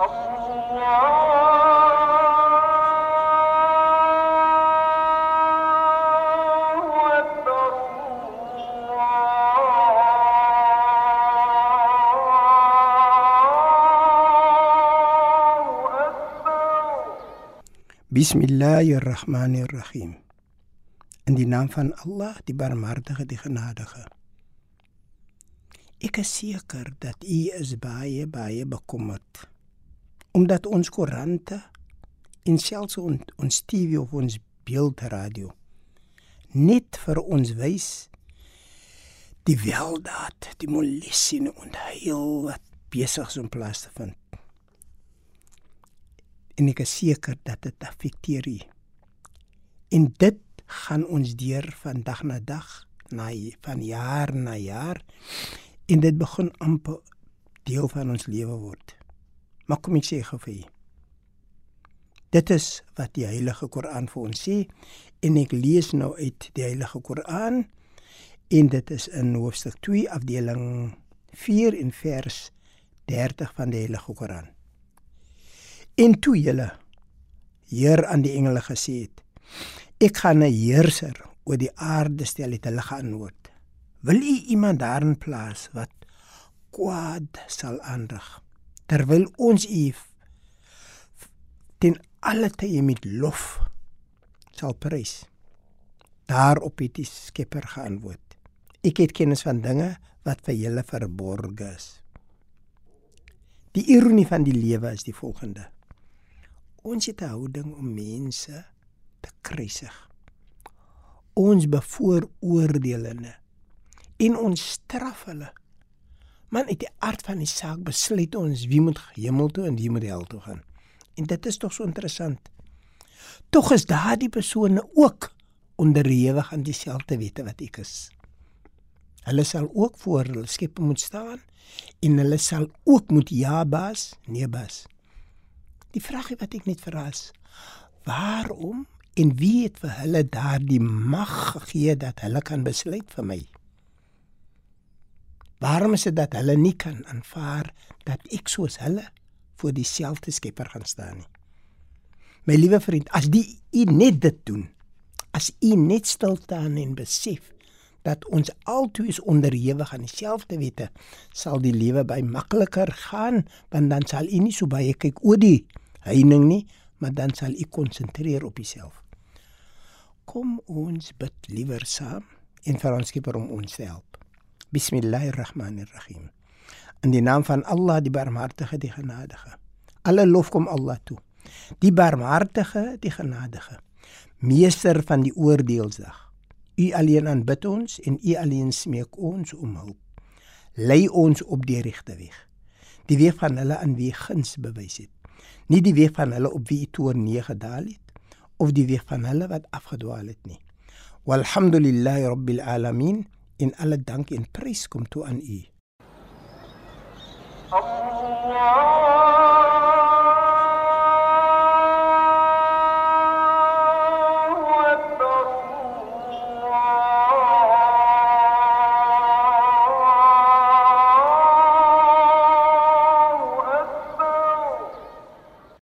أكبر الله أكبر Bismillahirrahmanirrahim. In die naam van Allah, die Barmhartige, die Genadige. Ek is seker dat u is baie baie bekommerd omdat ons koerante en selfs on, ons TV of ons beeldradio net vir ons wys die weldaad, die molesie en heil wat besig is om plaas te vind. En ek is seker dat dit affekteer u. En dit gaan ons deur van dag na dag, na van jaar na jaar en dit begin amper deel van ons lewe word. Maar kom ek sê gou vir u. Dit is wat die Heilige Koran vir ons sê en ek lees nou uit die Heilige Koran en dit is in hoofstuk 2 afdeling 4 en vers 30 van die Heilige Koran. En toe julle Heer aan die engele gesê het: Ek gaan 'n heerser oor die aarde stel het hulle geantwoord. Wil u iemand daarin plaas wat kwaad sal aanrig terwyl ons u ten alle tye met lof sal prys. Daarop het die Skepper geantwoord: Ek het kennis van dinge wat vir julle verborge is. Die ironie van die lewe is die volgende: Ons het 'n houding om mense te kruisig. Ons bevooroordeel hulle en ons straf hulle. Man, uit die aard van die saak besluit ons wie moet hemel toe en wie moet hel toe gaan. En dit is tog so interessant. Tog is daardie persone ook onderhewig aan dieselfde wette wat ek is. Hulle sal ook voor hulle Skepper moet staan en hulle sal ook moet ja baas, nee baas. Die vraag wat ek net verras, waarom en wie het vir hulle daardie mag gegee dat hulle kan besluit vir my? Waarom is dit dat hulle nie kan aanvaar dat ek soos hulle voor dieselfde Skepper gaan staan nie? My liewe vriend, as die u net dit doen, as u net stil staan en besef dat ons altoe is onderhewig aan dieselfde wette, sal die lewe by makliker gaan, want dan sal u nie so baie kyk oor die heining nie, maar dan sal u konsentreer op jouself. Kom ons bid liewer saam en vra ons Skepper om ons te help. Bismillahirrahmanirrahim. In die naam van Allah, die Barmhartige, die Genadige. Alle lof kom Allah toe. Die Barmhartige, die Genadige. Meester van die oordeelsdag. U alleen aanbid ons en U alleen smeek ons om hulp. Lei ons op die regte weg. Die weg van hulle aan wie guns bewys het. Nie die weg van hulle op wie toorn neergedaal het of die weg van hulle wat afgedwaal het nie. Walhamdulillahi rabbil alamin en alle dank en prys kom toe aan U. Allah